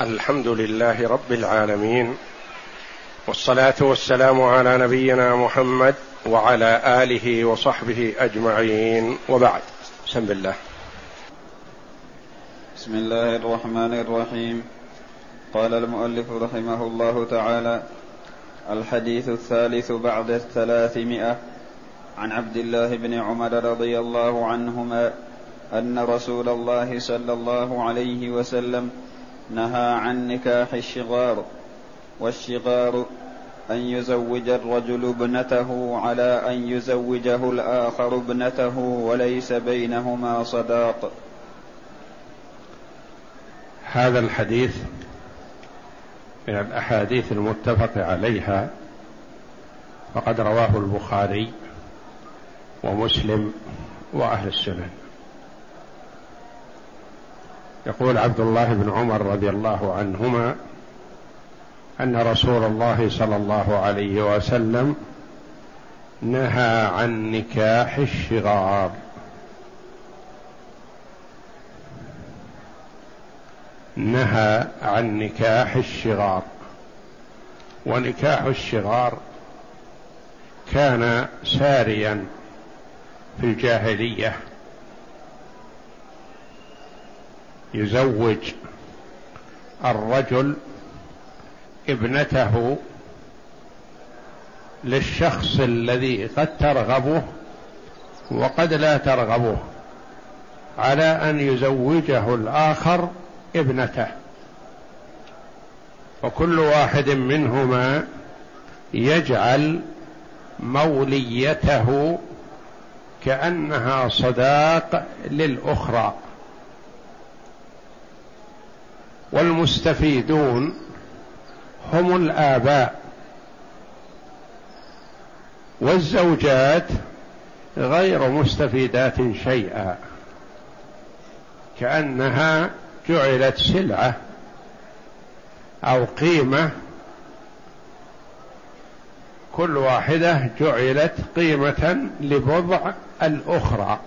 الحمد لله رب العالمين والصلاة والسلام على نبينا محمد وعلى آله وصحبه أجمعين وبعد. بسم الله. بسم الله الرحمن الرحيم. قال المؤلف رحمه الله تعالى الحديث الثالث بعد الثلاثمائة عن عبد الله بن عمر رضي الله عنهما أن رسول الله صلى الله عليه وسلم نهى عن نكاح الشغار والشغار أن يزوج الرجل ابنته على أن يزوجه الآخر ابنته وليس بينهما صداق. هذا الحديث من الأحاديث المتفق عليها فقد رواه البخاري ومسلم وأهل السنن. يقول عبد الله بن عمر رضي الله عنهما أن رسول الله صلى الله عليه وسلم نهى عن نكاح الشغار. نهى عن نكاح الشغار. ونكاح الشغار كان ساريا في الجاهلية. يزوج الرجل ابنته للشخص الذي قد ترغبه وقد لا ترغبه على أن يزوجه الآخر ابنته. وكل واحد منهما يجعل موليته كأنها صداق للأخرى. والمستفيدون هم الآباء والزوجات غير مستفيدات شيئا كأنها جعلت سلعة أو قيمة. كل واحدة جعلت قيمة لبضع الأخرى.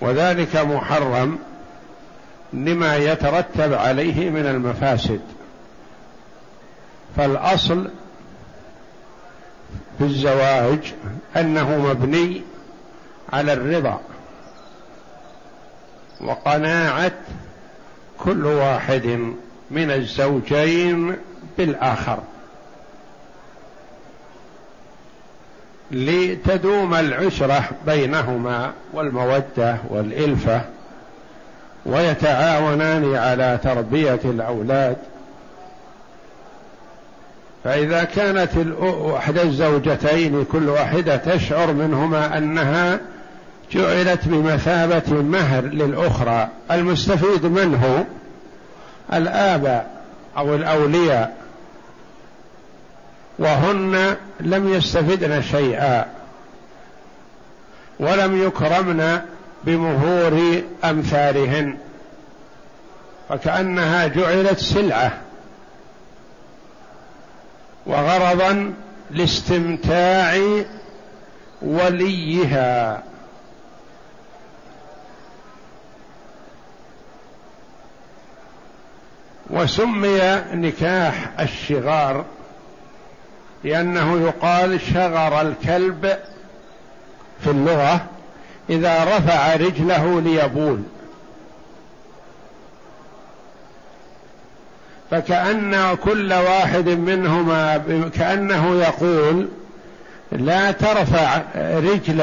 وذلك محرم لما يترتب عليه من المفاسد. فالأصل في الزواج أنه مبني على الرضا وقناعة كل واحد من الزوجين بالآخر. لتدوم العشرة بينهما والمودة والإلفة ويتعاونان على تربية الأولاد. فإذا كانت احدى الزوجتين كل واحدة تشعر منهما أنها جعلت بمثابة مهر للأخرى. المستفيد منه الآباء أو الأولياء. وهن لم يستفدن شيئا ولم يكرمن بمهور أمثالهن فكأنها جعلت سلعة وغرضا لاستمتاع وليها. وسمي نكاح الشغار لأنه يقال شغر الكلب في اللغة إذا رفع رجله ليبول. فكأن كل واحد منهما كأنه يقول لا ترفع رجل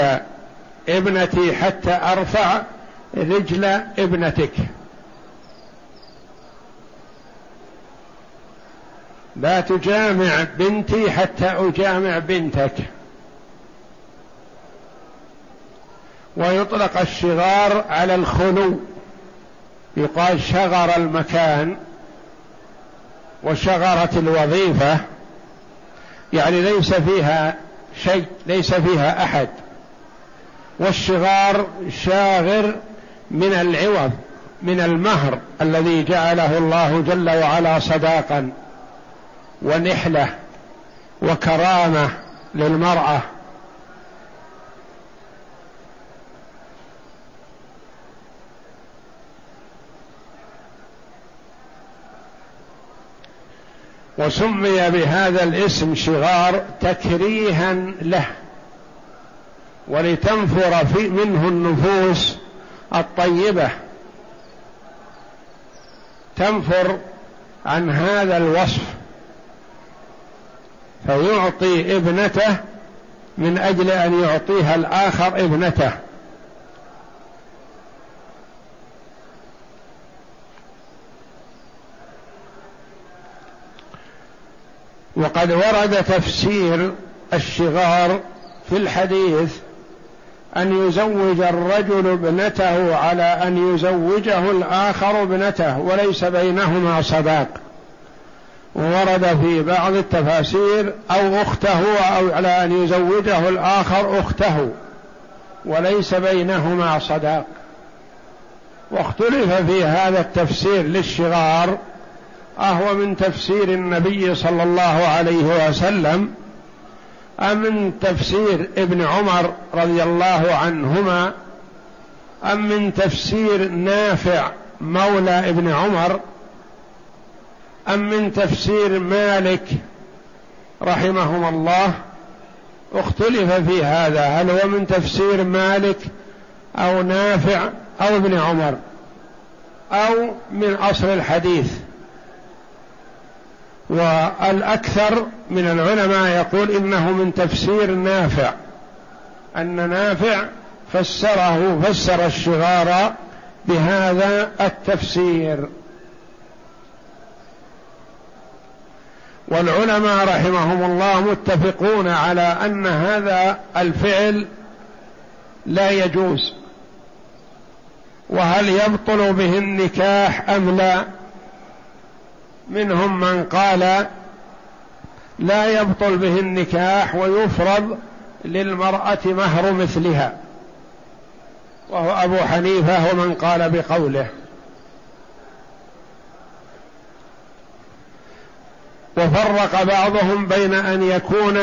ابنتي حتى أرفع رجل ابنتك. لا تجامع بنتي حتى أجامع بنتك. ويطلق الشغار على الخلو. يقال شغر المكان وشغرت الوظيفة. يعني ليس فيها شيء ليس فيها أحد. والشغار شاغر من العوض من المهر الذي جعله الله جل وعلا صداقا. ونحلة وكرامة للمرأة. وسمي بهذا الاسم شغار تكريها له ولتنفر في منه النفوس الطيبة. تنفر عن هذا الوصف فيعطي ابنته من أجل أن يعطيها الآخر ابنته. وقد ورد تفسير الشغار في الحديث أن يزوج الرجل ابنته على أن يزوجه الآخر ابنته وليس بينهما صداق. ورد في بعض التفاسير أو أخته أو على أن يزوجه الآخر أخته وليس بينهما صداق. واختلف في هذا التفسير للشغار أهو من تفسير النبي صلى الله عليه وسلم أم من تفسير ابن عمر رضي الله عنهما أم من تفسير نافع مولى ابن عمر أم من تفسير مالك رحمهما الله اختلف في هذا؟ هل هو من تفسير مالك أو نافع أو ابن عمر أو من أصل الحديث؟ والأكثر من العلماء يقول إنه من تفسير نافع أن نافع فسره فسر الشغار بهذا التفسير. والعلماء رحمهم الله متفقون على أن هذا الفعل لا يجوز. وهل يبطل به النكاح أم لا؟ منهم من قال لا يبطل به النكاح ويفرض للمرأة مهر مثلها. وهو أبو حنيفة ومن قال بقوله. وفرق بعضهم بين أن يكون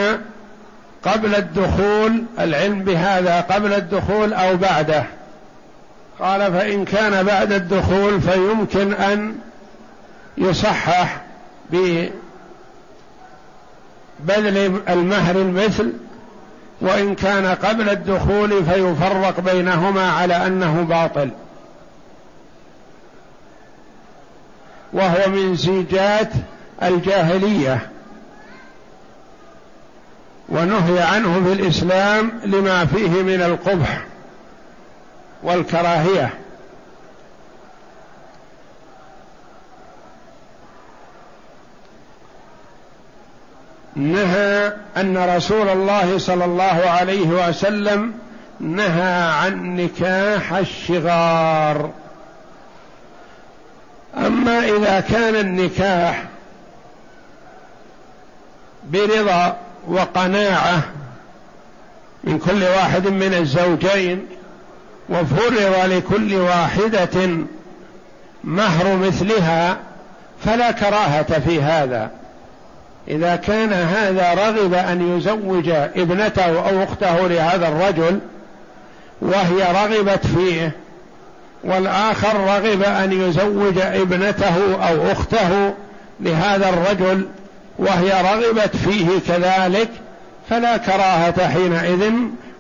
قبل الدخول العلم بهذا قبل الدخول أو بعده. قال فإن كان بعد الدخول فيمكن أن يصحح ببذل المهر المثل وإن كان قبل الدخول فيفرق بينهما على أنه باطل. وهو من زيجات الجاهلية ونهي عنه في الإسلام لما فيه من القبح والكراهية. نهى أن رسول الله صلى الله عليه وسلم نهى عن نكاح الشغار. أما إذا كان النكاح برضا وقناعة من كل واحد من الزوجين وفرض لكل واحدة مهر مثلها فلا كراهة في هذا. إذا كان هذا رغب أن يزوج ابنته أو أخته لهذا الرجل وهي رغبت فيه والآخر رغب أن يزوج ابنته أو أخته لهذا الرجل وهي رغبت فيه كذلك فلا كراهة حينئذ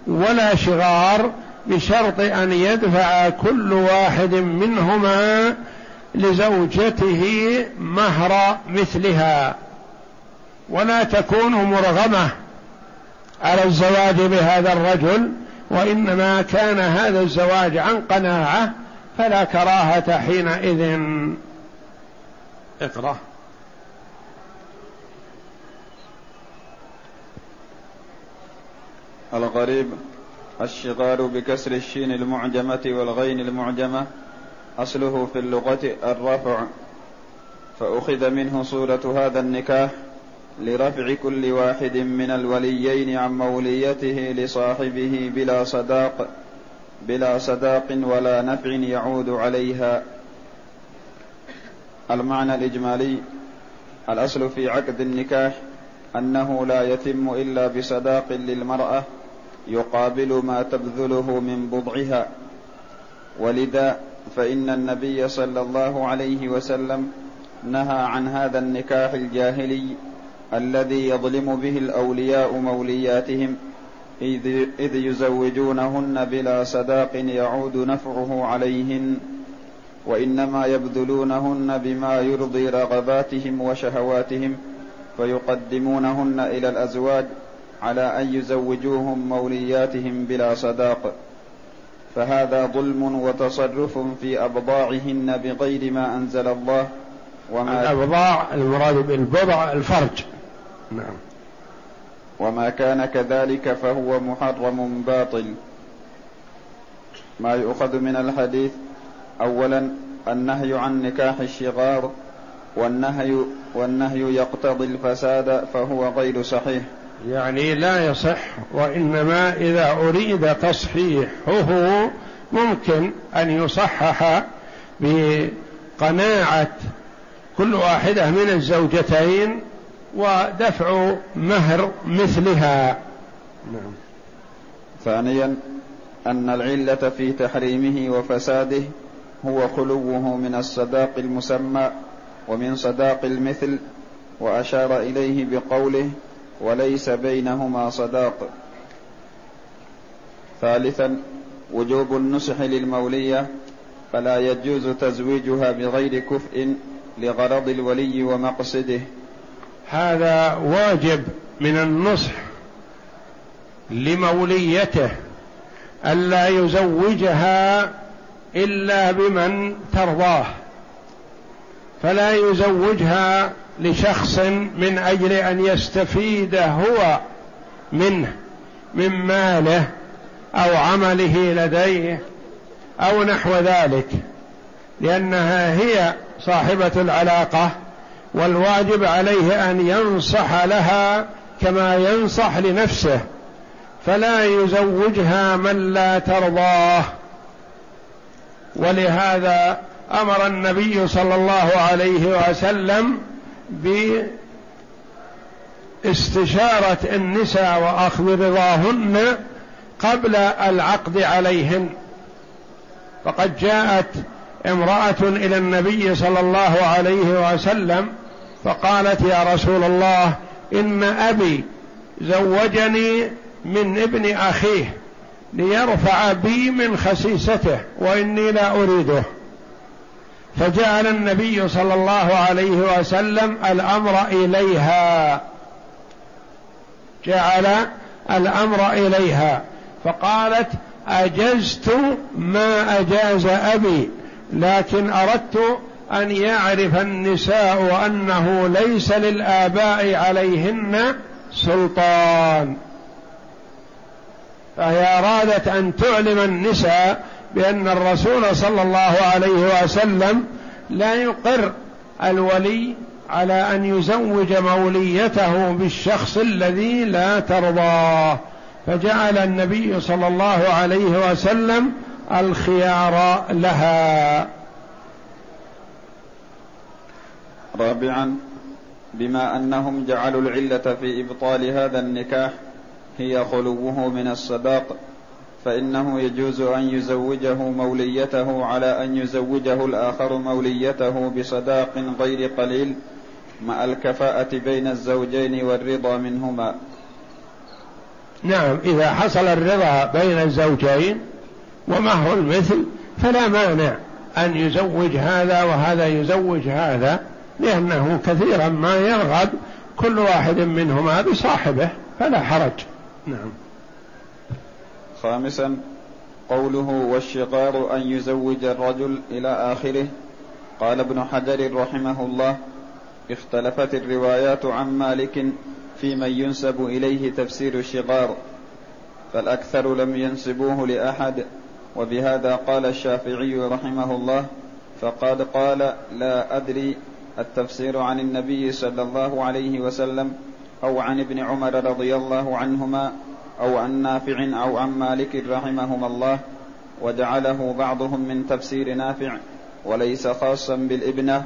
ولا شغار بشرط أن يدفع كل واحد منهما لزوجته مهر مثلها. ولا تكون مرغمة على الزواج بهذا الرجل وإنما كان هذا الزواج عن قناعة فلا كراهة حينئذ. اقرأ. الغريب الشغال بكسر الشين المعجمة والغين المعجمة أصله في اللغة الرفع فأخذ منه صورة هذا النكاح لرفع كل واحد من الوليين عن موليته لصاحبه بلا صداق بلا صداق ولا نفع يعود عليها. المعنى الإجمالي الأصل في عقد النكاح أنه لا يتم إلا بصداق للمرأة يقابل ما تبذله من بضعها. ولذا فإن النبي صلى الله عليه وسلم نهى عن هذا النكاح الجاهلي الذي يظلم به الأولياء مولياتهم إذ يزوجونهن بلا صداق يعود نفعه عليهن وإنما يبذلونهن بما يرضي رغباتهم وشهواتهم فيقدمونهن إلى الأزواج على أن يزوجوهم مولياتهم بلا صداق فهذا ظلم وتصرف في أبضاعهن بغير ما أنزل الله وما الابضاع المراد بالبضع الفرج. نعم. وما كان كذلك فهو محرم باطل. ما يؤخذ من الحديث اولا النهي عن نكاح الشغار والنهي والنهي يقتضي الفساد فهو غير صحيح. يعني لا يصح وإنما إذا أريد تصحيحه ممكن أن يصحح بقناعة كل واحدة من الزوجتين ودفع مهر مثلها. نعم. ثانيا أن العلة في تحريمه وفساده هو خلوه من الصداق المسمى ومن صداق المثل وأشار إليه بقوله وليس بينهما صداق. ثالثا وجوب النصح للمولية فلا يجوز تزويجها بغير كفء لغرض الولي ومقصده. هذا واجب من النصح لموليته ألا يزوجها إلا بمن ترضاه فلا يزوجها لشخص من أجل أن يستفيد هو منه من ماله أو عمله لديه أو نحو ذلك لأنها هي صاحبة العلاقة والواجب عليه أن ينصح لها كما ينصح لنفسه فلا يزوجها من لا ترضاه. ولهذا أمر النبي صلى الله عليه وسلم باستشارة النساء وأخذ رضاهن قبل العقد عليهن. فقد جاءت امرأة إلى النبي صلى الله عليه وسلم فقالت يا رسول الله إن أبي زوجني من ابن أخيه ليرفع بي من خسيسته وإني لا أريده. فجعل النبي صلى الله عليه وسلم الأمر إليها. جعل الأمر إليها. فقالت أجزت ما أجاز أبي لكن أردت أن يعرف النساء أنه ليس للآباء عليهن سلطان. فهي أرادت أن تعلم النساء بأن الرسول صلى الله عليه وسلم لا يقر الولي على أن يزوج موليته بالشخص الذي لا ترضاه فجعل النبي صلى الله عليه وسلم الخيار لها. رابعا بما أنهم جعلوا العلة في إبطال هذا النكاح هي خلوه من الصداق فإنه يجوز أن يزوجه موليته على أن يزوجه الآخر موليته بصداق غير قليل مع الكفاءة بين الزوجين والرضا منهما. نعم إذا حصل الرضا بين الزوجين ومهر المثل فلا مانع أن يزوج هذا وهذا يزوج هذا لأنه كثيرا ما يرغب كل واحد منهما بصاحبه فلا حرج. نعم. خامسا قوله والشقار أن يزوج الرجل إلى آخره. قال ابن حجر رحمه الله اختلفت الروايات عن مالك في من ينسب إليه تفسير الشغار فالأكثر لم ينسبوه لأحد. وبهذا قال الشافعي رحمه الله فقد قال لا أدري التفسير عن النبي صلى الله عليه وسلم أو عن ابن عمر رضي الله عنهما. أو عن نافع أو عن مالك رحمهما الله وجعله بعضهم من تفسير نافع وليس خاصا بالابنة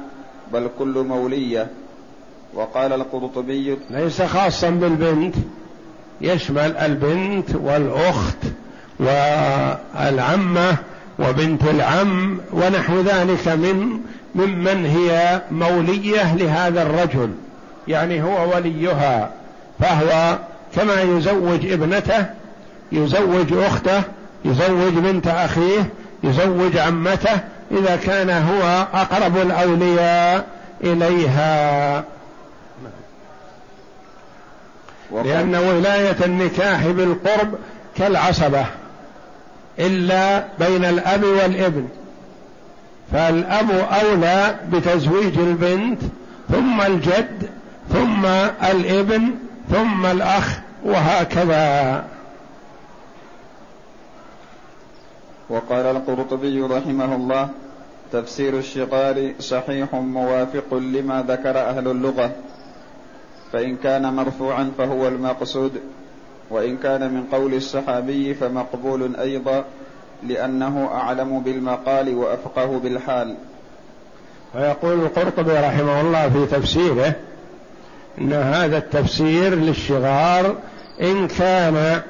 بل كل مولية. وقال القرطبي ليس خاصا بالبنت يشمل البنت والأخت والعمة وبنت العم ونحو ذلك من ممن هي مولية لهذا الرجل يعني هو وليها فهو كما يزوج ابنته يزوج أخته يزوج بنت أخيه يزوج عمته إذا كان هو أقرب الأولياء إليها. لأن ولاية النكاح بالقرب كالعصبة إلا بين الأب والابن. فالأب أولى بتزويج البنت ثم الجد ثم الابن ثم الأخ. وهكذا. وقال القرطبي رحمه الله تفسير الشغار صحيح موافق لما ذكر أهل اللغة. فإن كان مرفوعا فهو المقصود وإن كان من قول الصحابي فمقبول أيضا لأنه أعلم بالمقال وأفقه بالحال. ويقول القرطبي رحمه الله في تفسيره إن هذا التفسير للشغار إن كان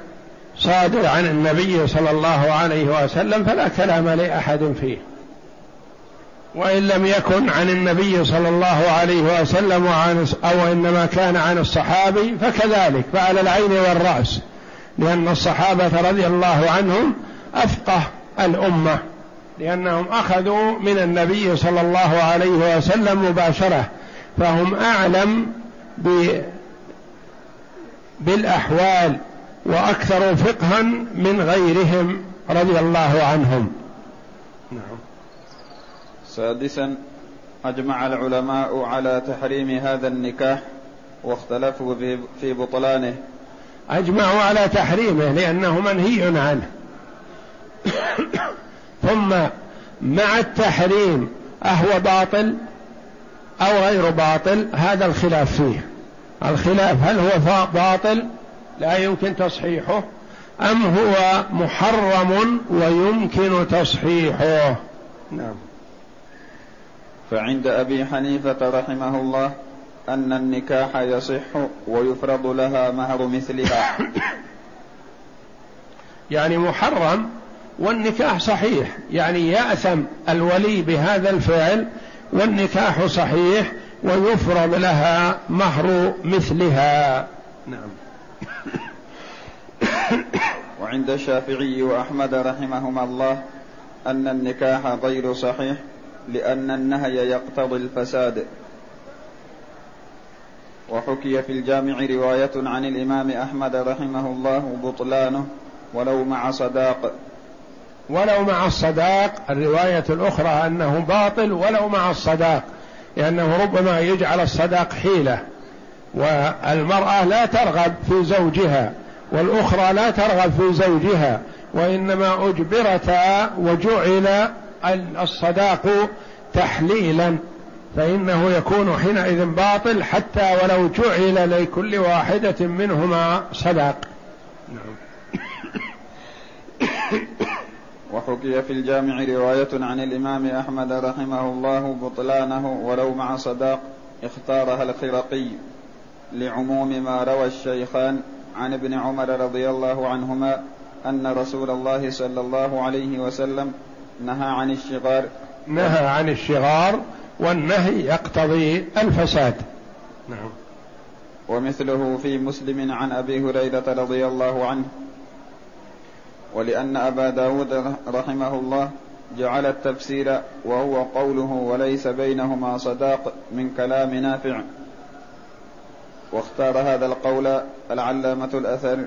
صادر عن النبي صلى الله عليه وسلم فلا كلام لأحد فيه. وإن لم يكن عن النبي صلى الله عليه وسلم وعن أو إنما كان عن الصحابي فكذلك فعلى العين والرأس لأن الصحابة رضي الله عنهم أفقه الأمة لأنهم أخذوا من النبي صلى الله عليه وسلم مباشرة فهم أعلم بالأحوال وأكثر فقها من غيرهم رضي الله عنهم. نعم. سادسا أجمع العلماء على تحريم هذا النكاح واختلفوا في بطلانه. أجمعوا على تحريمه لأنه منهي عنه. ثم مع التحريم أهو باطل أو غير باطل هذا الخلاف فيه. الخلاف هل هو باطل؟ لا يمكن تصحيحه. أم هو محرم ويمكن تصحيحه؟ نعم. فعند أبي حنيفة رحمه الله أن النكاح يصح ويفرض لها مهر مثلها. يعني محرم والنكاح صحيح. يعني يأثم الولي بهذا الفعل والنكاح صحيح ويفرض لها مهر مثلها. نعم. وعند الشافعي وأحمد رحمهما الله أن النكاح غير صحيح لأن النهي يقتضي الفساد. وحكي في الجامع رواية عن الإمام أحمد رحمه الله بطلانه ولو مع صداق. ولو مع الصداق. الرواية الأخرى أنه باطل ولو مع الصداق. لأنه ربما يجعل الصداق حيلة والمرأة لا ترغب في زوجها والأخرى لا ترغب في زوجها وإنما اجبرتا وجعل الصداق تحليلا فإنه يكون حينئذ باطل حتى ولو جعل لكل واحدة منهما صداق. نعم. وحكي في الجامع رواية عن الإمام أحمد رحمه الله بطلانه ولو مع صداق اختارها الخرقي لعموم ما روى الشيخان عن ابن عمر رضي الله عنهما أن رسول الله صلى الله عليه وسلم نهى عن الشغار. نهى عن الشغار والنهي يقتضي الفساد. نعم. ومثله في مسلم عن أبي هريرة رضي الله عنه ولأن أبا داود رحمه الله جعل التفسير وهو قوله وليس بينهما صداق من كلام نافع. واختار هذا القول العلامة الأثر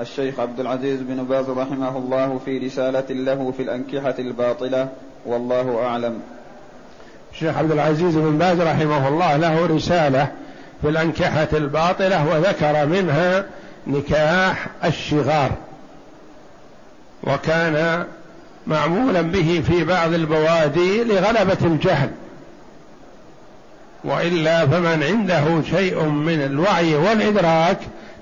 الشيخ عبد العزيز بن باز رحمه الله في رسالة له في الأنكحة الباطلة والله أعلم. الشيخ عبد العزيز بن باز رحمه الله له رسالة في الأنكحة الباطلة وذكر منها نكاح الشغار. وكان معمولا به في بعض البوادي لغلبة الجهل. وإلا فمن عنده شيء من الوعي والإدراك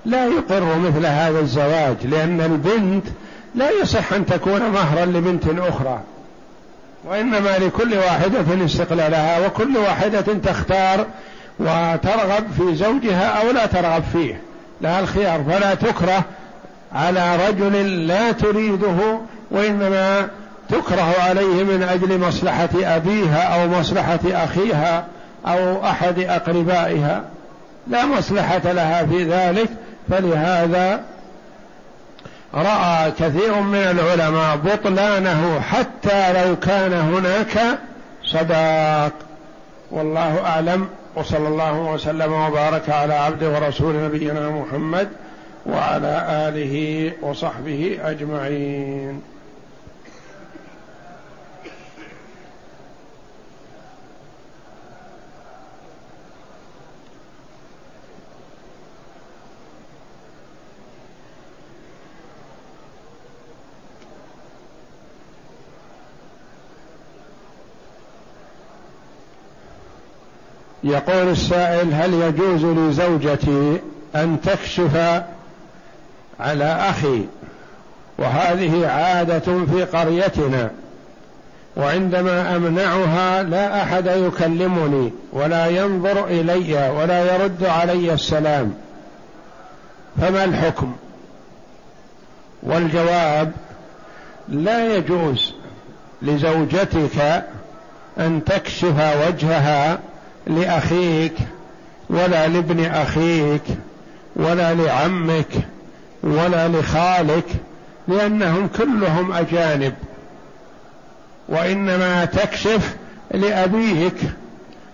لا يقر مثل هذا الزواج لأن البنت لا يصح أن تكون مهرا لبنت أخرى وإنما لكل واحدة استقلالها وكل واحدة تختار وترغب في زوجها أو لا ترغب فيه. لها الخيار فلا تكره على رجل لا تريده وإنما تكره عليه من أجل مصلحة أبيها أو مصلحة أخيها أو أحد أقربائها. لا مصلحة لها في ذلك فلهذا رأى كثير من العلماء بطلانه حتى لو كان هناك صداق. والله أعلم وصلى الله وسلم وبارك على عبده ورسول نبينا محمد وعلى آله وصحبه أجمعين. يقول السائل هل يجوز لزوجتي أن تكشف على أخي وهذه عادة في قريتنا وعندما أمنعها لا أحد يكلمني ولا ينظر إلي ولا يرد علي السلام. فما الحكم؟ والجواب لا يجوز لزوجتك أن تكشف وجهها لأخيك ولا لابن أخيك ولا لعمك ولا لخالك لأنهم كلهم أجانب. وإنما تكشف لأبيك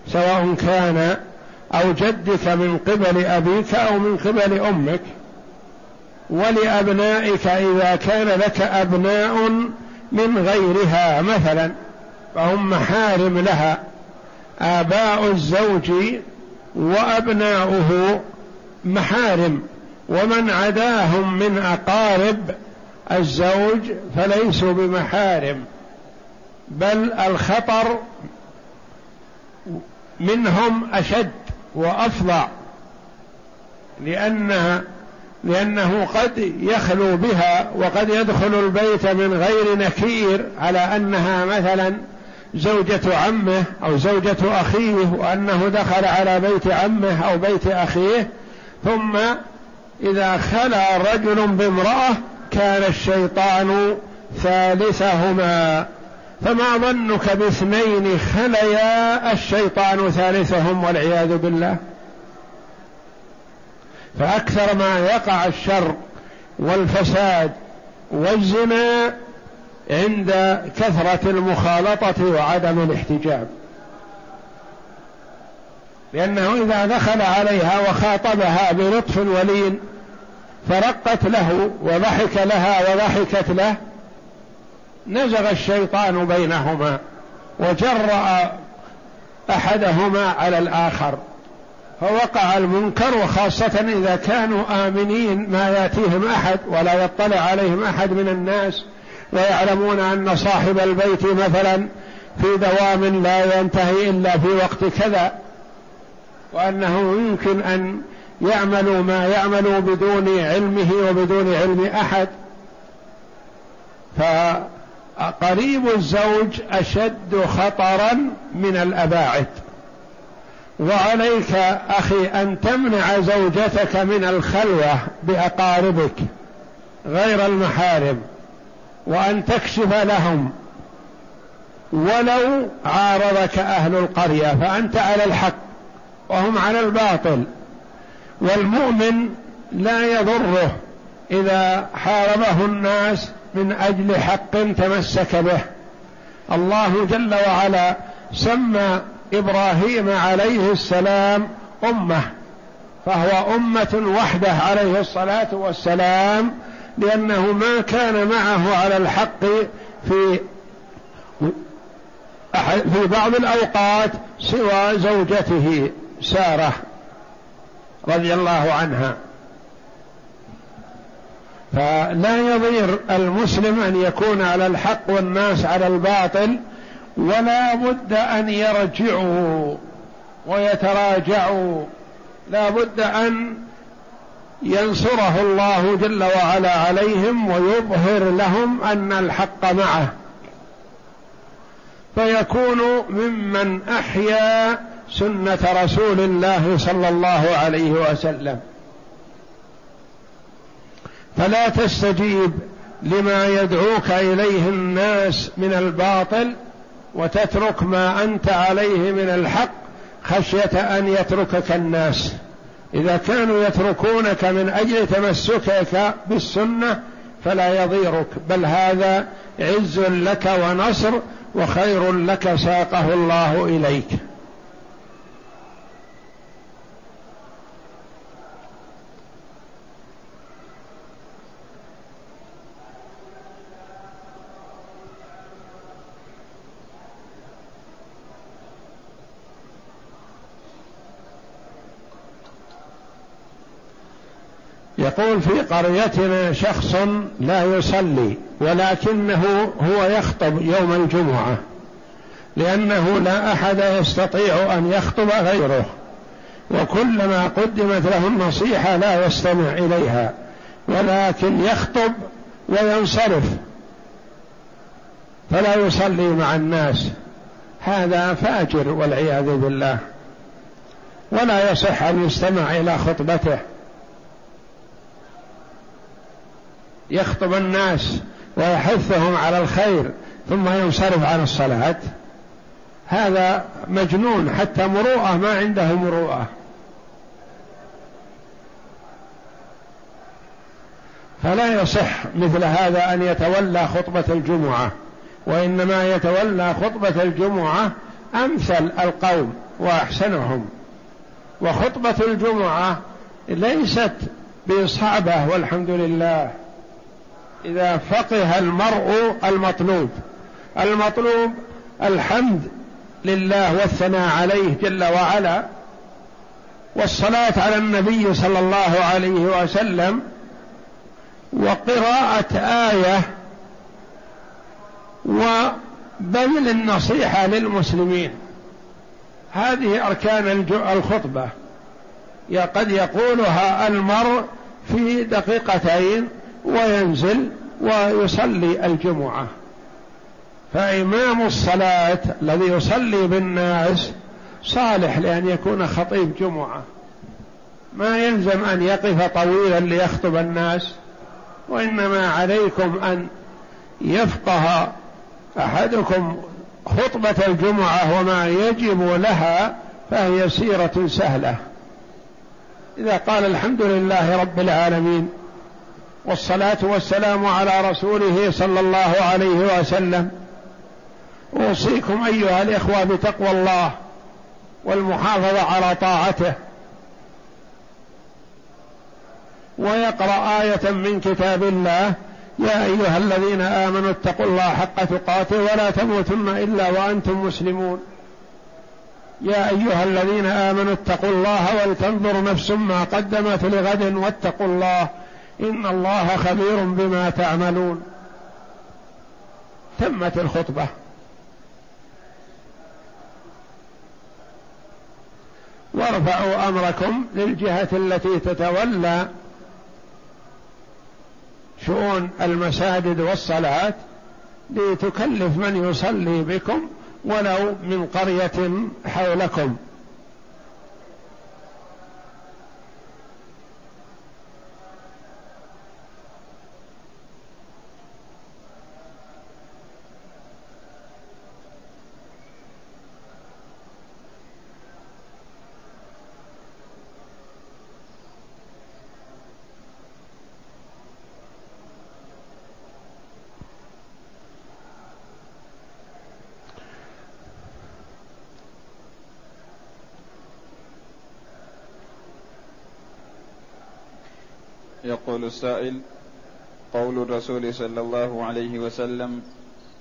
سواء كان أو جدك من قبل أبيك أو من قبل أمك. ولأبنائك إذا كان لك أبناء من غيرها مثلا فهم محارم لها. آباء الزوج وأبناؤه محارم. ومن عداهم من أقارب الزوج فليسوا بمحارم بل الخطر منهم أشد وأفظع لأن لأنه قد يخلو بها وقد يدخل البيت من غير نكير على أنها مثلا زوجة عمه أو زوجة أخيه وأنه دخل على بيت عمه أو بيت أخيه ثم إذا خلا رجل بامرأة كان الشيطان ثالثهما. فما ظنك باثنين خليا الشيطان ثالثهم والعياذ بالله. فأكثر ما يقع الشر والفساد والزنا عند كثرة المخالطة وعدم الاحتجاب. لأنه إذا دخل عليها وخاطبها بلطف ولين فرقت له وضحك لها وضحكت له نزغ الشيطان بينهما وجرأ أحدهما على الآخر فوقع المنكر وخاصة إذا كانوا آمنين ما يأتيهم أحد ولا يطلع عليهم أحد من الناس ويعلمون أن صاحب البيت مثلا في دوام لا ينتهي إلا في وقت كذا. وأنه يمكن أن يعملوا ما يعملوا بدون علمه وبدون علم أحد. فقريب الزوج أشد خطرا من الأباعد. وعليك أخي أن تمنع زوجتك من الخلوة بأقاربك غير المحارم وأن تكشف لهم. ولو عارضك أهل القرية فأنت على الحق. وهم على الباطل والمؤمن لا يضره إذا حاربه الناس من أجل حق تمسك به. الله جل وعلا سمى إبراهيم عليه السلام أمة فهو أمة وحده عليه الصلاة والسلام لأنه ما كان معه على الحق في في بعض الأوقات سوى زوجته. سارة رضي الله عنها. فلا يضير المسلم أن يكون على الحق والناس على الباطل ولا بد أن يرجعوا ويتراجعوا. لا بد أن ينصره الله جل وعلا عليهم ويظهر لهم أن الحق معه. فيكون ممن أحيا سنة رسول الله صلى الله عليه وسلم. فلا تستجيب لما يدعوك إليه الناس من الباطل وتترك ما أنت عليه من الحق خشية أن يتركك الناس. إذا كانوا يتركونك من أجل تمسكك بالسنة فلا يضيرك. بل هذا عز لك ونصر وخير لك ساقه الله إليك. يقول في قريتنا شخص لا يصلي ولكنه هو يخطب يوم الجمعة لأنه لا أحد يستطيع أن يخطب غيره وكلما قدمت له النصيحة لا يستمع إليها ولكن يخطب وينصرف فلا يصلي مع الناس هذا فاجر والعياذ بالله ولا يصح أن يستمع إلى خطبته. يخطب الناس ويحثهم على الخير ثم ينصرف عن الصلاة. هذا مجنون حتى مروءة ما عنده مروءة. فلا يصح مثل هذا أن يتولى خطبة الجمعة وإنما يتولى خطبة الجمعة أمثل القوم وأحسنهم. وخطبة الجمعة ليست بصعبة والحمد لله. إذا فقه المرء المطلوب. المطلوب الحمد لله والثناء عليه جل وعلا والصلاة على النبي صلى الله عليه وسلم وقراءة آية وبذل النصيحة للمسلمين. هذه أركان الخطبة. قد يقولها المرء في دقيقتين وينزل ويصلي الجمعة. فإمام الصلاة الذي يصلي بالناس صالح لأن يكون خطيب جمعة. ما يلزم أن يقف طويلا ليخطب الناس وإنما عليكم أن يفقه أحدكم خطبة الجمعة وما يجب لها فهي سيرة سهلة. إذا قال الحمد لله رب العالمين والصلاة والسلام على رسوله صلى الله عليه وسلم. أوصيكم أيها الإخوة بتقوى الله والمحافظة على طاعته. ويقرأ آية من كتاب الله يا أيها الذين آمنوا اتقوا الله حق تقاته ولا تموتن إلا وأنتم مسلمون. يا أيها الذين آمنوا اتقوا الله ولتنظر نفس ما قدمت لغد واتقوا الله إن الله خبير بما تعملون. تمت الخطبة. وارفعوا أمركم للجهة التي تتولى شؤون المساجد والصلاة لتكلف من يصلي بكم ولو من قرية حولكم. يقول السائل قول الرسول صلى الله عليه وسلم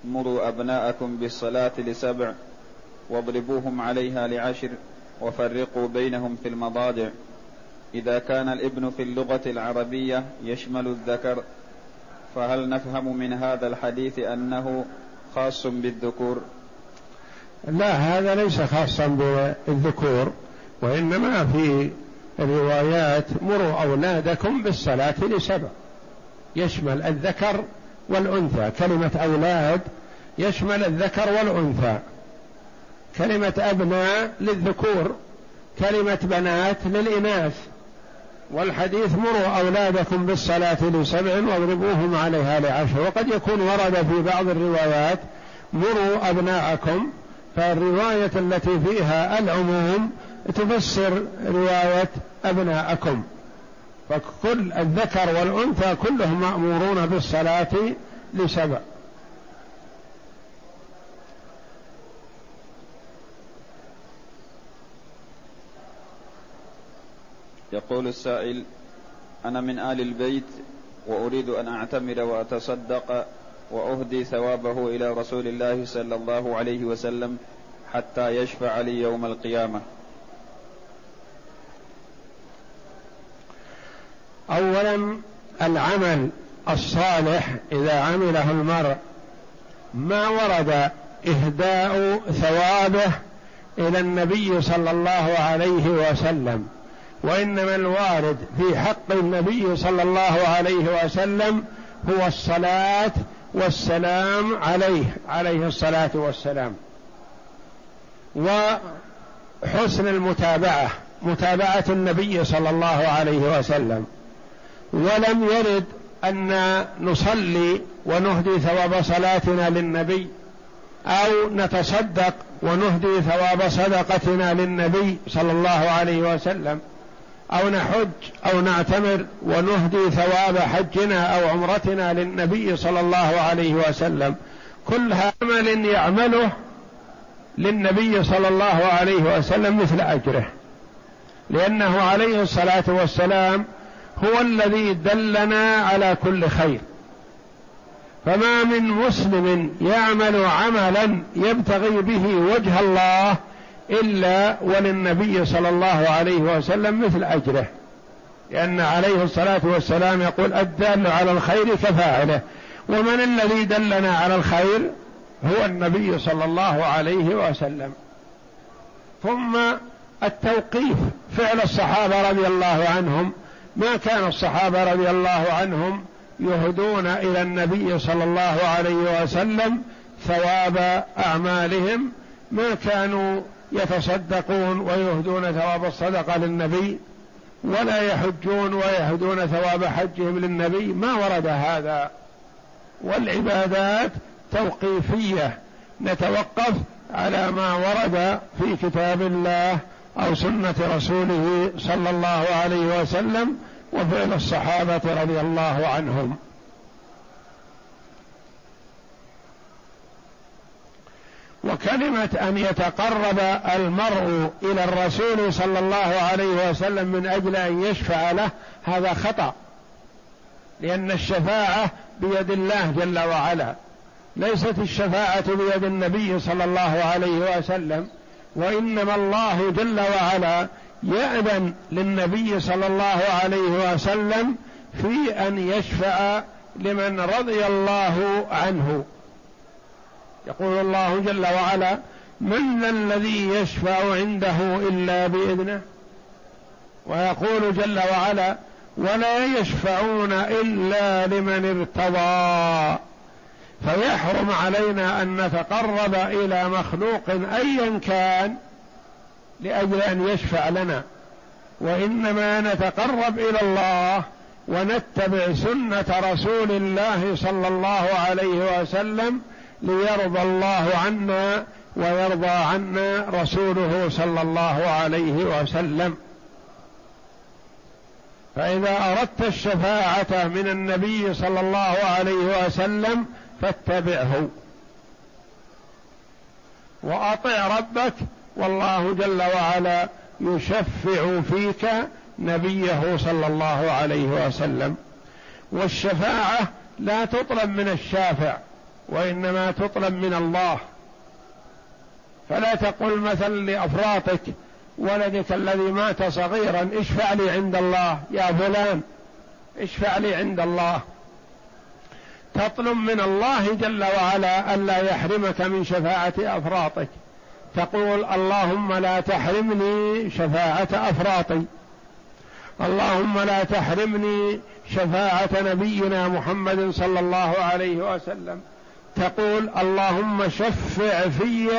مروا أبناءكم بالصلاة لسبع واضربوهم عليها لعشر وفرقوا بينهم في المضاجع. إذا كان الابن في اللغة العربية يشمل الذكر فهل نفهم من هذا الحديث أنه خاص بالذكور؟ لا هذا ليس خاصا بالذكور وإنما في الروايات مروا أولادكم بالصلاة لسبع. يشمل الذكر والأنثى. كلمة أولاد يشمل الذكر والأنثى. كلمة أبناء للذكور. كلمة بنات للإناث. والحديث مروا أولادكم بالصلاة لسبع واضربوهم عليها لعشر. وقد يكون ورد في بعض الروايات مروا أبناءكم. فالرواية التي فيها العموم تفسر رواية أبناءكم. فكل الذكر والأنثى كلهم مأمورون بالصلاة لسبع. يقول السائل أنا من آل البيت وأريد أن أعتمر وأتصدق وأهدي ثوابه إلى رسول الله صلى الله عليه وسلم حتى يشفع لي يوم القيامة. اولا العمل الصالح إذا عمله المرء ما ورد إهداء ثوابه إلى النبي صلى الله عليه وسلم وإنما الوارد في حق النبي صلى الله عليه وسلم هو الصلاة والسلام عليه عليه الصلاة والسلام. وحسن المتابعة متابعة النبي صلى الله عليه وسلم. ولم يرد أن نصلي ونهدي ثواب صلاتنا للنبي أو نتصدق ونهدي ثواب صدقتنا للنبي صلى الله عليه وسلم أو نحج أو نعتمر ونهدي ثواب حجنا أو عمرتنا للنبي صلى الله عليه وسلم. كل عمل يعمله للنبي صلى الله عليه وسلم مثل أجره. لأنه عليه الصلاة والسلام هو الذي دلنا على كل خير. فما من مسلم يعمل عملا يبتغي به وجه الله إلا وللنبي صلى الله عليه وسلم مثل أجره. لأن عليه الصلاة والسلام يقول الدال على الخير كفاعله. ومن الذي دلنا على الخير هو النبي صلى الله عليه وسلم. ثم التوقيف فعل الصحابة رضي الله عنهم ما كان الصحابة رضي الله عنهم يهدون إلى النبي صلى الله عليه وسلم ثواب أعمالهم ما كانوا يتصدقون ويهدون ثواب الصدقة للنبي ولا يحجون ويهدون ثواب حجهم للنبي ما ورد هذا. والعبادات توقيفية نتوقف على ما ورد في كتاب الله أو سنة رسوله صلى الله عليه وسلم وفعل الصحابة رضي الله عنهم. وكلمة أن يتقرب المرء إلى الرسول صلى الله عليه وسلم من أجل أن يشفع له هذا خطأ. لأن الشفاعة بيد الله جل وعلا. ليست الشفاعة بيد النبي صلى الله عليه وسلم. وإنما الله جل وعلا يأذن للنبي صلى الله عليه وسلم في أن يشفع لمن رضي الله عنه. يقول الله جل وعلا من الذي يشفع عنده إلا بإذنه؟ ويقول جل وعلا ولا يشفعون إلا لمن ارتضى. فيحرم علينا أن نتقرب إلى مخلوق أيا كان لأجل أن يشفع لنا. وإنما نتقرب إلى الله ونتبع سنة رسول الله صلى الله عليه وسلم ليرضى الله عنا ويرضى عنا رسوله صلى الله عليه وسلم. فإذا أردت الشفاعة من النبي صلى الله عليه وسلم فاتبعه. وأطع ربك والله جل وعلا يشفع فيك نبيه صلى الله عليه وسلم. والشفاعة لا تطلب من الشافع وإنما تطلب من الله. فلا تقل مثلا لأفراطك ولدك الذي مات صغيرا اشفع لي عند الله يا فلان اشفع لي عند الله. تطلب من الله جل وعلا الا يحرمك من شفاعة أفراطك. تقول اللهم لا تحرمني شفاعة أفراطي. اللهم لا تحرمني شفاعة نبينا محمد صلى الله عليه وسلم. تقول اللهم شفع في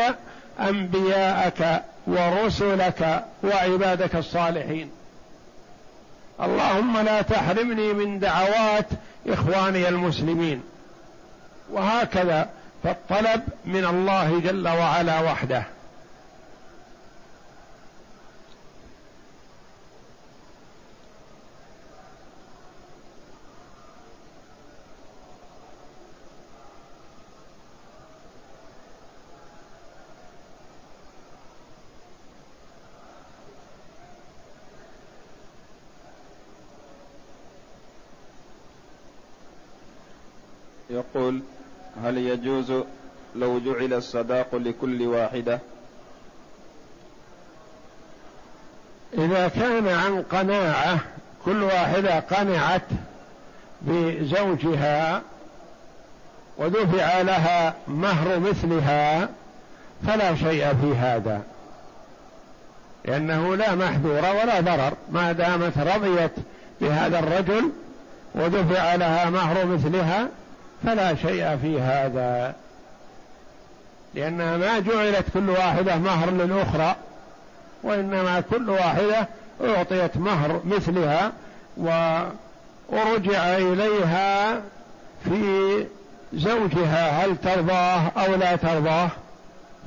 أنبياءك ورسلك وعبادك الصالحين. اللهم لا تحرمني من دعوات إخواني المسلمين. وهكذا فالطلب من الله جل وعلا وحده. يقول هل يجوز لو جعل الصداق لكل واحدة؟ إذا كان عن قناعة كل واحدة قنعت بزوجها ودفع لها مهر مثلها فلا شيء في هذا. لأنه لا محذور ولا ضرر ما دامت رضيت بهذا الرجل ودفع لها مهر مثلها فلا شيء في هذا لأنها ما جعلت كل واحدة مهر للأخرى وإنما كل واحدة أعطيت مهر مثلها ورجع إليها في زوجها هل ترضاه أو لا ترضاه؟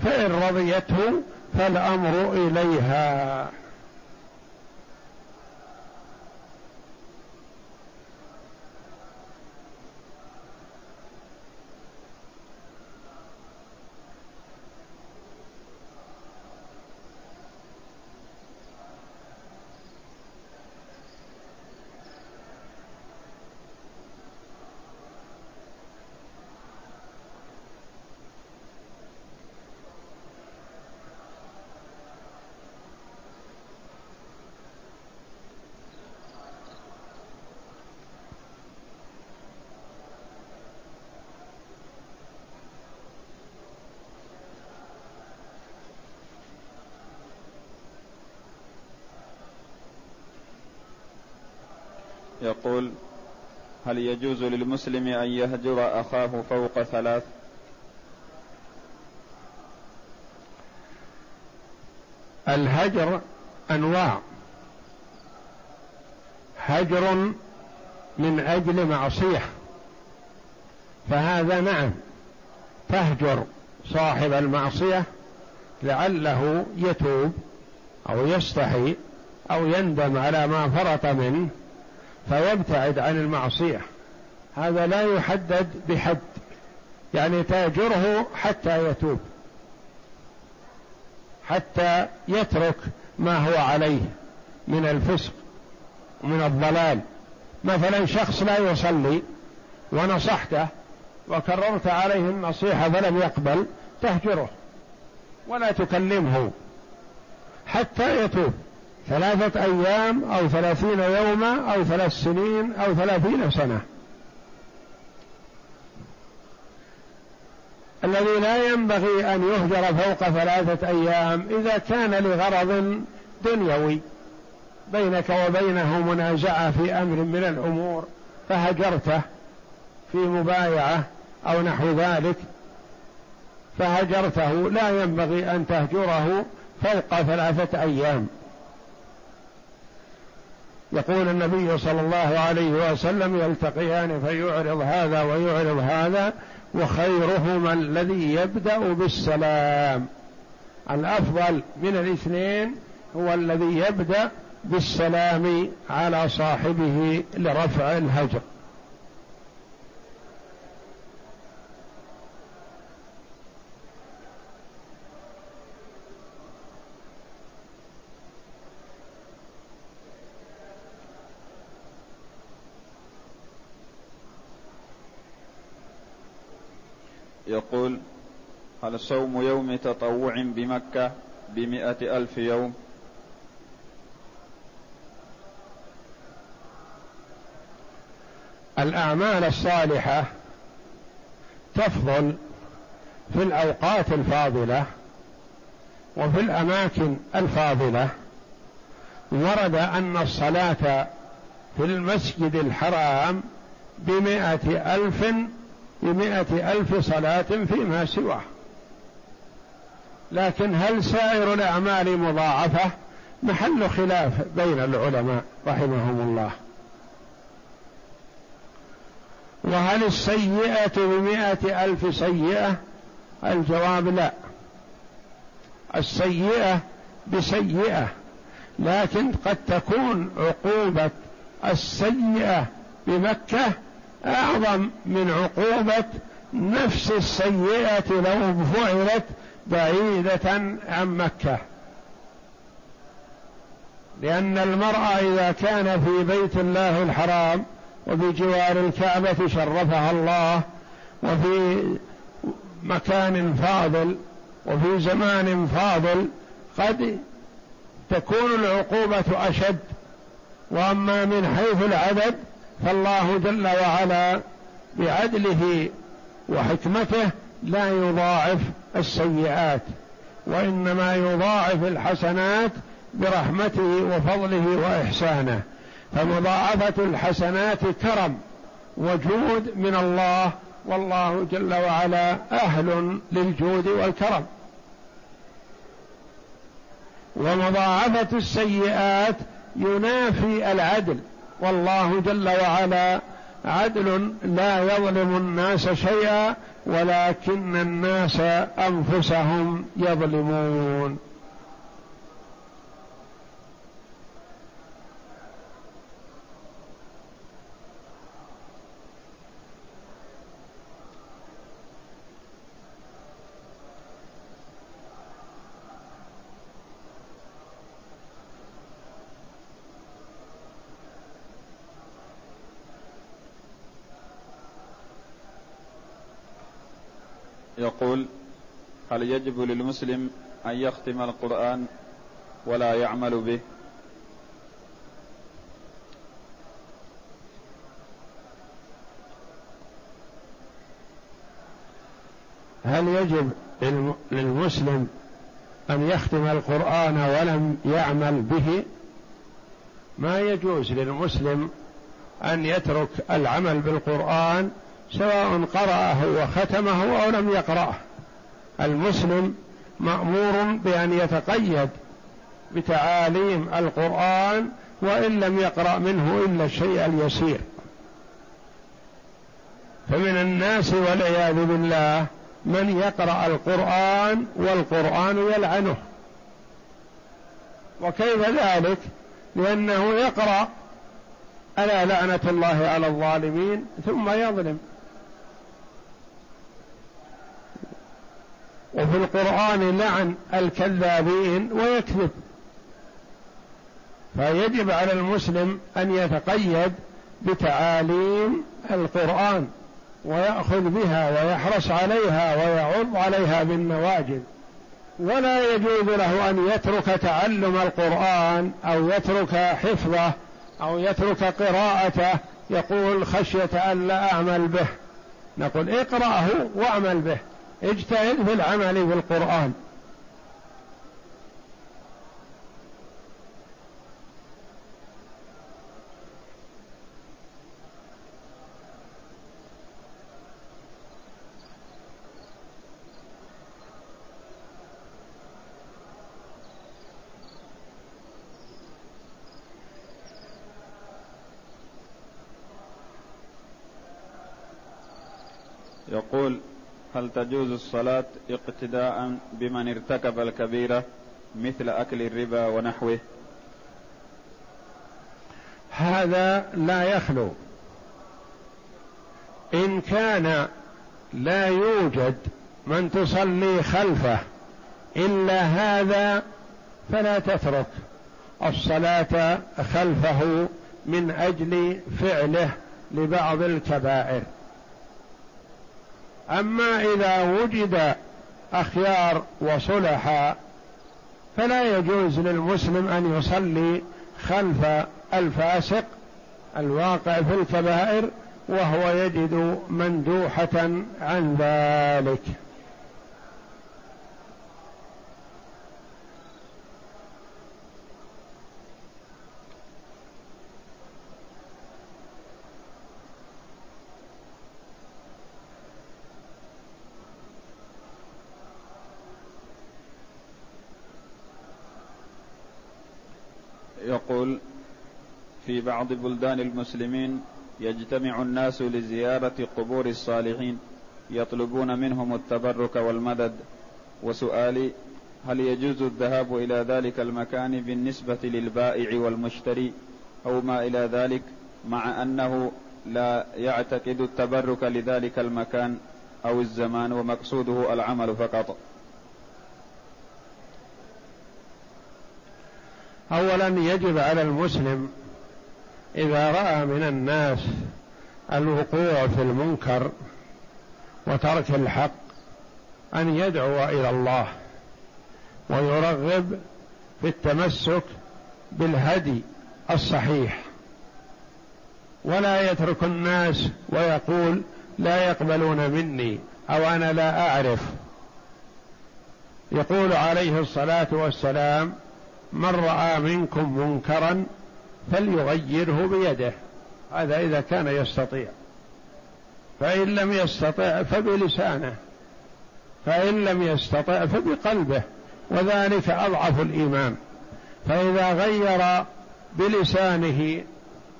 فإن رضيته فالأمر إليها. يقول هل يجوز للمسلم أن يهجر أخاه فوق ثلاث؟ الهجر أنواع. هجر من أجل معصية. فهذا نعم تهجر صاحب المعصية لعله يتوب أو يستحي أو يندم على ما فرط منه. فيبتعد عن المعصية. هذا لا يحدد بحد يعني تاجره حتى يتوب حتى يترك ما هو عليه من الفسق ومن الضلال. مثلا شخص لا يصلي ونصحته وكررت عليه النصيحة فلم يقبل تهجره ولا تكلمه حتى يتوب. ثلاثة أيام أو ثلاثين يوما أو ثلاث سنين أو ثلاثين سنة. الذي لا ينبغي أن يهجر فوق ثلاثة أيام إذا كان لغرض دنيوي بينك وبينه منازعة في أمر من الأمور فهجرته في مبايعة أو نحو ذلك. فهجرته لا ينبغي أن تهجره فوق ثلاثة أيام. يقول النبي صلى الله عليه وسلم يلتقيان فيعرض هذا ويعرض هذا وخيرهما الذي يبدأ بالسلام. الأفضل من الاثنين هو الذي يبدأ بالسلام على صاحبه لرفع الهجر. يقول هل صوم يوم تطوع بمكة بمئة ألف يوم؟ الأعمال الصالحة تفضل في الأوقات الفاضلة وفي الأماكن الفاضلة. ورد أن الصلاة في المسجد الحرام بمائة ألف بمائة ألف صلاة فيما سواه. لكن هل سائر الأعمال مضاعفة؟ محل خلاف بين العلماء رحمهم الله. وهل السيئة بمائة ألف سيئة؟ الجواب لا. السيئة بسيئة لكن قد تكون عقوبة السيئة بمكة أعظم من عقوبة نفس السيئة لو فعلت بعيدة عن مكة. لأن المرأة إذا كان في بيت الله الحرام وبجوار الكعبة شرفها الله وفي مكان فاضل وفي زمان فاضل قد تكون العقوبة أشد. وأما من حيث العدد فالله جل وعلا بعدله وحكمته لا يضاعف السيئات وإنما يضاعف الحسنات برحمته وفضله وإحسانه. فمضاعفة الحسنات كرم وجود من الله والله جل وعلا أهل للجود والكرم. ومضاعفة السيئات ينافي العدل والله جل وعلا عدل لا يظلم الناس شيئا ولكن الناس أنفسهم يظلمون. يقول هل يجب للمسلم أن يختم القرآن ولا يعمل به؟ هل يجب للمسلم أن يختم القرآن ولم يعمل به؟ ما يجوز للمسلم أن يترك العمل بالقرآن سواء قرأه وختمه أو لم يقرأه. المسلم مأمور بأن يتقيد بتعاليم القرآن وإن لم يقرأ منه إلا الشيء اليسير. فمن الناس والعياذ بالله من يقرأ القرآن والقرآن يلعنه. وكيف ذلك؟ لأنه يقرأ ألا لعنة الله على الظالمين ثم يظلم. وفي القرآن لعن الكذابين ويكذب. فيجب على المسلم أن يتقيد بتعاليم القرآن ويأخذ بها ويحرص عليها ويعض عليها بالنواجذ. ولا يجوز له أن يترك تعلم القرآن أو يترك حفظه أو يترك قراءته يقول خشية أن لا أعمل به. نقول اقرأه واعمل به. اجتهد في العمل بالقرآن يقول هل تجوز الصلاة اقتداء بمن ارتكب الكبيرة مثل أكل الربا ونحوه؟ هذا لا يخلو. إن كان لا يوجد من تصلي خلفه إلا هذا فلا تترك. الصلاة خلفه من أجل فعله لبعض الكبائر. أما إذا وجد أخيار وصلحاء فلا يجوز للمسلم أن يصلي خلف الفاسق الواقع في الكبائر وهو يجد مندوحة عن ذلك. يقول في بعض بلدان المسلمين يجتمع الناس لزيارة قبور الصالحين يطلبون منهم التبرك والمدد. وسؤالي هل يجوز الذهاب إلى ذلك المكان بالنسبة للبائع والمشتري أو ما إلى ذلك مع أنه لا يعتقد التبرك لذلك المكان أو الزمان ومقصوده العمل فقط؟ اولا يجب على المسلم إذا رأى من الناس الوقوع في المنكر وترك الحق أن يدعو إلى الله ويرغب في التمسك بالهدي الصحيح. ولا يترك الناس ويقول لا يقبلون مني أو أنا لا أعرف. يقول عليه الصلاة والسلام من رأى منكم منكرا فليغيره بيده. هذا إذا كان يستطيع. فإن لم يستطع فبلسانه. فإن لم يستطع فبقلبه. وذلك أضعف الإيمان. فإذا غير بلسانه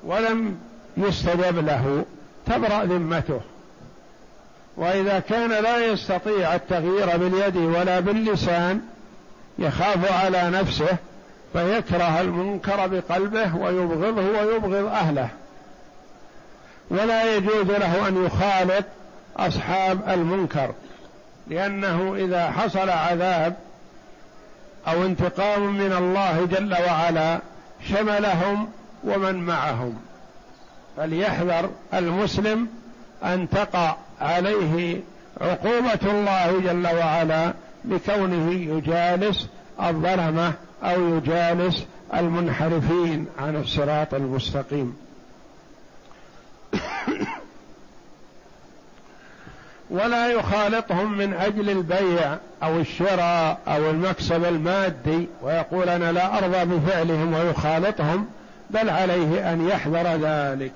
ولم يستجب له تبرأ ذمته. وإذا كان لا يستطيع التغيير باليد ولا باللسان يخاف على نفسه فيكره المنكر بقلبه ويبغضه ويبغض أهله. ولا يجوز له أن يخالط أصحاب المنكر لأنه إذا حصل عذاب أو انتقام من الله جل وعلا شملهم ومن معهم. فليحذر المسلم أن تقع عليه عقوبة الله جل وعلا بكونه يجالس الظلمة أو يجالس المنحرفين عن الصراط المستقيم. ولا يخالطهم من أجل البيع أو الشراء أو المكسب المادي ويقول أنا لا أرضى بفعلهم ويخالطهم بل عليه أن يحذر ذلك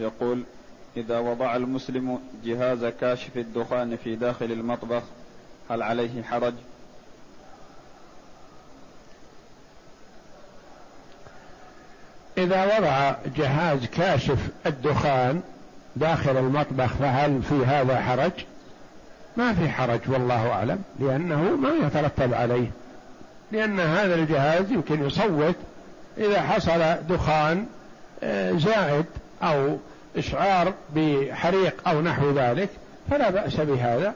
يقول إذا وضع المسلم جهاز كاشف الدخان في داخل المطبخ هل عليه حرج؟ إذا وضع جهاز كاشف الدخان داخل المطبخ فهل في هذا حرج؟ ما في حرج والله أعلم لأنه ما يترتب عليه لأن هذا الجهاز يمكن يصوت إذا حصل دخان آه، زائد أو إشعار بحريق أو نحو ذلك فلا بأس بهذا.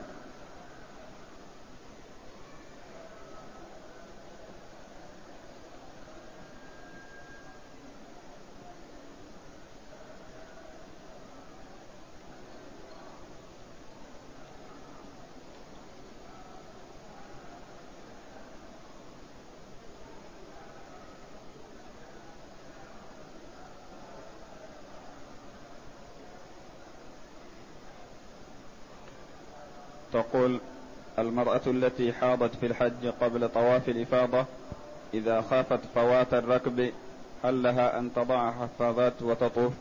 تقول المرأة التي حاضت في الحج قبل طواف الإفاضة إذا خافت فوات الركب هل لها أن تضع حفاظات وتطوف؟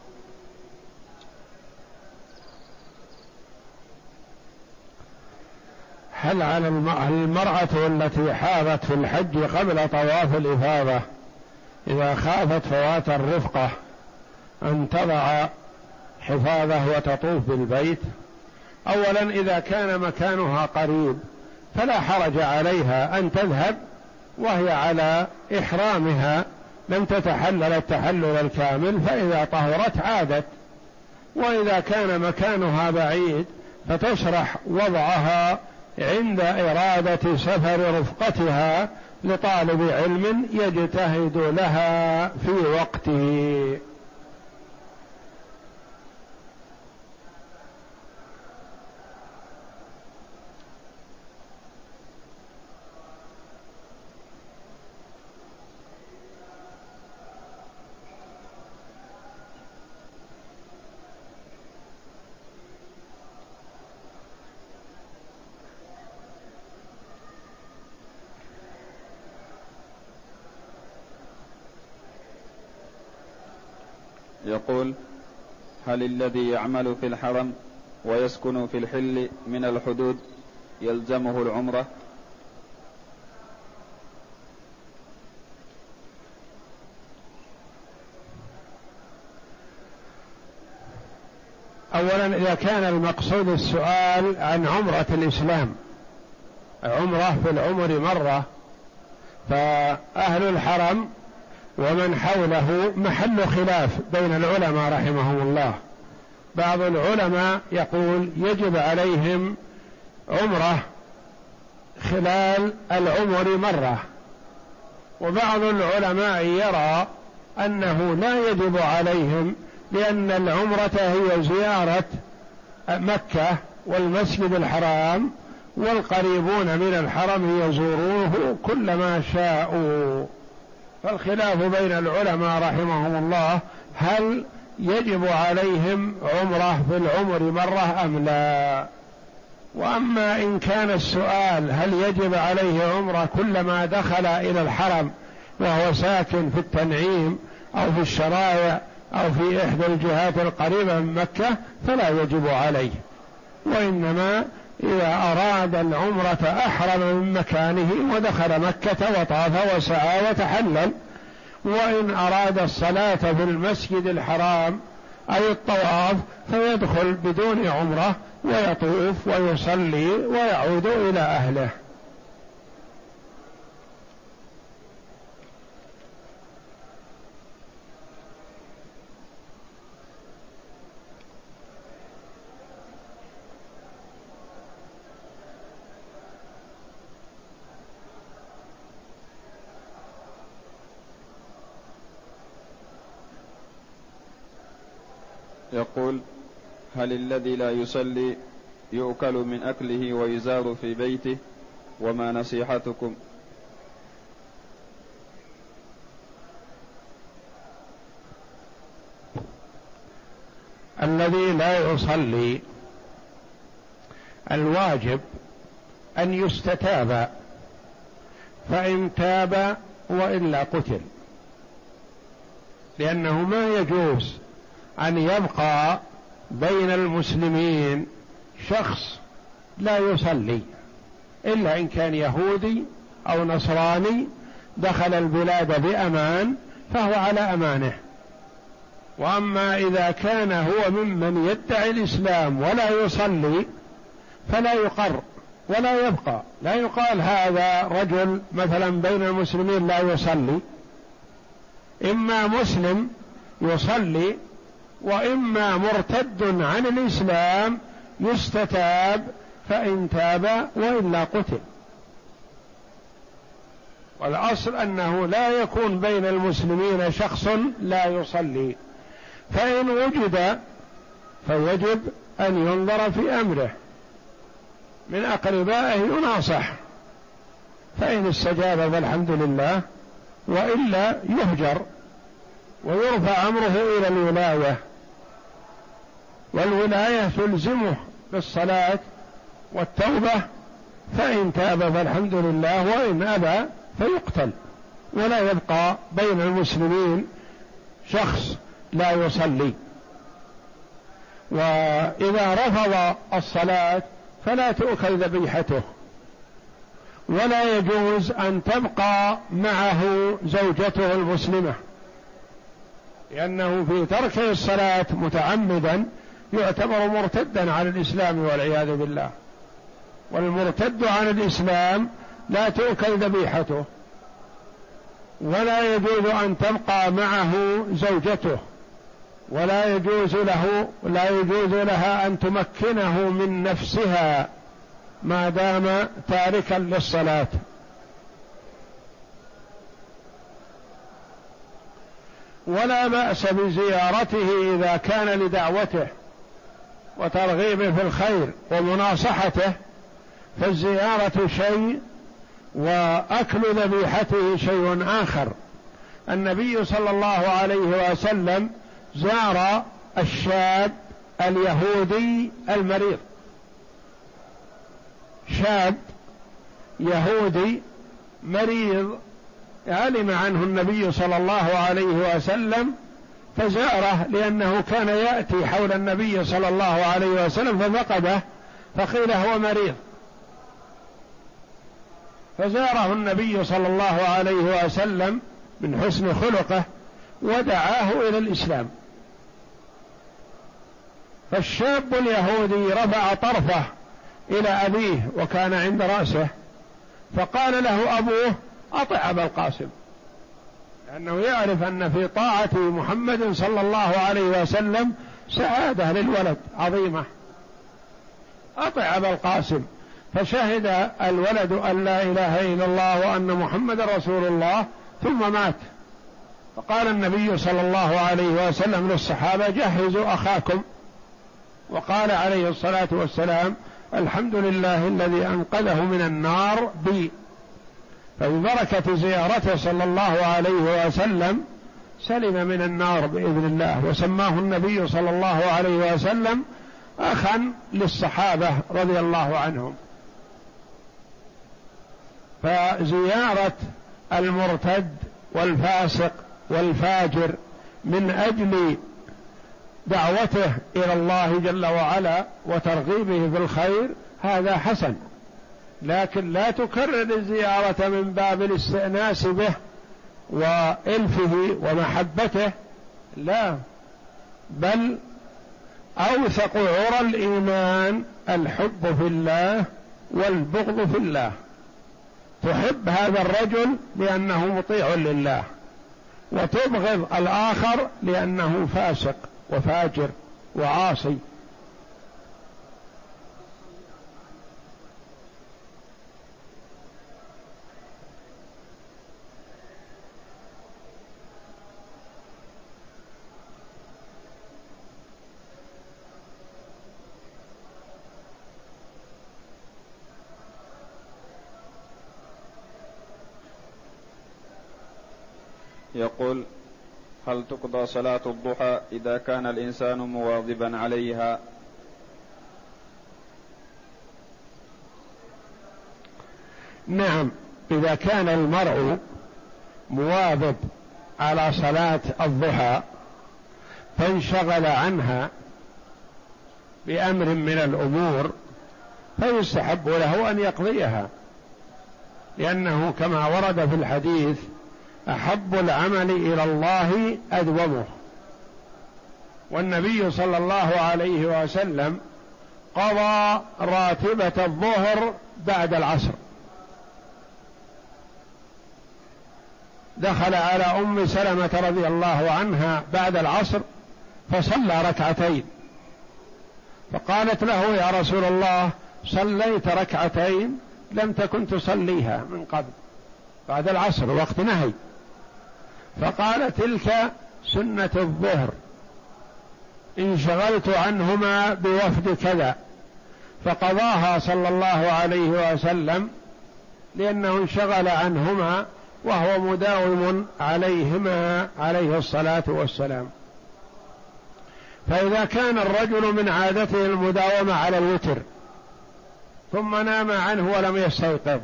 هل على المرأة التي حاضت في الحج قبل طواف الإفاضة إذا خافت فوات الرفقة أن تضع حفاظة وتطوف بالبيت اولا إذا كان مكانها قريب فلا حرج عليها أن تذهب وهي على إحرامها لم تتحلل التحلل الكامل فإذا طهرت عادت. وإذا كان مكانها بعيد فتشرح وضعها عند إرادة سفر رفقتها لطالب علم يجتهد لها في وقته. يقول هل الذي يعمل في الحرم ويسكن في الحل من الحدود يلزمه العمرة؟ اولا إذا كان المقصود السؤال عن عمرة الإسلام عمرة في العمر مرة فأهل الحرم ومن حوله محل خلاف بين العلماء رحمهم الله. بعض العلماء يقول يجب عليهم عمرة خلال العمر مرة. وبعض العلماء يرى أنه لا يجب عليهم لأن العمرة هي زيارة مكة والمسجد الحرام والقريبون من الحرم يزوروه كلما شاءوا. فالخلاف بين العلماء رحمهم الله هل يجب عليهم عمرة في العمر مرة أم لا؟ وأما إن كان السؤال هل يجب عليه عمرة كلما دخل إلى الحرم وهو ساكن في التنعيم أو في الشرايع أو في إحدى الجهات القريبة من مكة فلا يجب عليه. وإنما إذا أراد العمرة أحرم من مكانه ودخل مكة وطاف وسعى وتحلل. وإن أراد الصلاة في المسجد الحرام أو الطواف فيدخل بدون عمرة ويطوف ويصلي ويعود إلى أهله. يقول هل الذي لا يصلي يؤكل من أكله ويزار في بيته؟ وما نصيحتكم؟ الذي لا يصلي الواجب أن يستتاب فإن تاب وإلا قتل لأنه ما يجوز أن يبقى بين المسلمين شخص لا يصلي إلا إن كان يهودي أو نصراني دخل البلاد بأمان فهو على أمانه. وأما إذا كان هو ممن يدعي الإسلام ولا يصلي فلا يقر ولا يبقى. لا يقال هذا رجل مثلا بين المسلمين لا يصلي إما مسلم يصلي وإما مرتد عن الإسلام يستتاب فإن تاب وإلا قتل. والأصل أنه لا يكون بين المسلمين شخص لا يصلي. فإن وجد فيجب أن ينظر في أمره. من أقربائه يناصح. فإن استجاب فالحمد لله وإلا يهجر. ويرفع أمره إلى الولاية. والولاية تلزمه بالصلاة والتوبة فإن تاب فالحمد لله وإن أبى فيقتل. ولا يبقى بين المسلمين شخص لا يصلي. وإذا رفض الصلاة فلا تؤكل ذبيحته. ولا يجوز أن تبقى معه زوجته المسلمة لأنه في ترك الصلاة متعمدا يعتبر مرتدا عن الإسلام والعياذ بالله. والمرتد عن الإسلام لا تؤكل ذبيحته ولا يجوز أن تبقى معه زوجته ولا يجوز له لا يجوز لها أن تمكنه من نفسها ما دام تاركا للصلاة. ولا بأس بزيارته إذا كان لدعوته. وترغيبه في الخير ومناصحته فالزيارة شيء وأكل ذبيحته شيء آخر. النبي صلى الله عليه وسلم زار الشاب اليهودي المريض. شاب يهودي مريض علم عنه النبي صلى الله عليه وسلم فزاره لأنه كان يأتي حول النبي صلى الله عليه وسلم ففقده فقيل هو مريض. فزاره النبي صلى الله عليه وسلم من حسن خلقه ودعاه إلى الإسلام. فالشاب اليهودي رفع طرفه إلى أبيه وكان عند رأسه فقال له أبوه أطع أبا القاسم. لأنه يعرف أن في طاعة محمد صلى الله عليه وسلم سعادة للولد عظيمة. أطع أبا القاسم فشهد الولد أن لا إله إلا الله وأن محمد رسول الله ثم مات. فقال النبي صلى الله عليه وسلم للصحابة جهزوا أخاكم. وقال عليه الصلاة والسلام الحمد لله الذي أنقذه من النار بي. فببركه زيارته صلى الله عليه وسلم سلم من النار بإذن الله وسماه النبي صلى الله عليه وسلم أخا للصحابة رضي الله عنهم. فزيارة المرتد والفاسق والفاجر من أجل دعوته إلى الله جل وعلا وترغيبه في الخير هذا حسن. لكن لا تكرر الزيارة من باب الاستئناس به وإلفه ومحبته لا بل أوثق عرى الإيمان الحب في الله والبغض في الله. تحب هذا الرجل لأنه مطيع لله وتبغض الآخر لأنه فاسق وفاجر وعاصي. يقول هل تقضى صلاة الضحى إذا كان الإنسان مواظبا عليها؟ نعم إذا كان المرء مواظب على صلاة الضحى فانشغل عنها بأمر من الأمور فيستحب له أن يقضيها لأنه كما ورد في الحديث أحب العمل إلى الله أدومه. والنبي صلى الله عليه وسلم قضى راتبة الظهر بعد العصر. دخل على أم سلمة رضي الله عنها بعد العصر فصلى ركعتين. فقالت له يا رسول الله صليت ركعتين لم تكن تصليها من قبل. بعد العصر وقت نهي. فقال تلك سنة الظهر. انشغلت عنهما بوفد كذا. فقضاها صلى الله عليه وسلم لأنه انشغل عنهما وهو مداوم عليهما عليه الصلاة والسلام. فإذا كان الرجل من عادته المداومة على الوتر ثم نام عنه ولم يستيقظ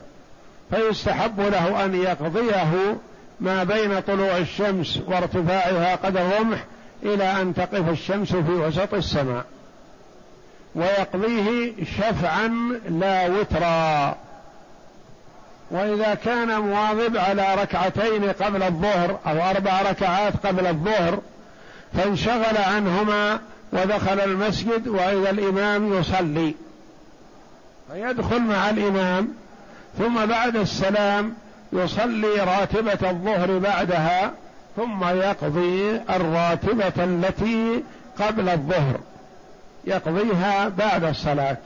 فيستحب له أن يقضيه ما بين طلوع الشمس وارتفاعها قدر رمح إلى أن تقف الشمس في وسط السماء. ويقضيه شفعا لا وترا. وإذا كان مواظب على ركعتين قبل الظهر أو أربع ركعات قبل الظهر فانشغل عنهما ودخل المسجد وإذا الإمام يصلي. فيدخل مع الإمام ثم بعد السلام يصلي راتبة الظهر بعدها ثم يقضي الراتبة التي قبل الظهر. يقضيها بعد الصلاة.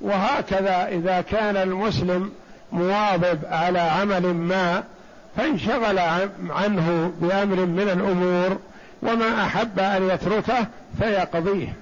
وهكذا إذا كان المسلم مواظب على عمل ما فانشغل عنه بأمر من الأمور وما أحب أن يتركه فيقضيه.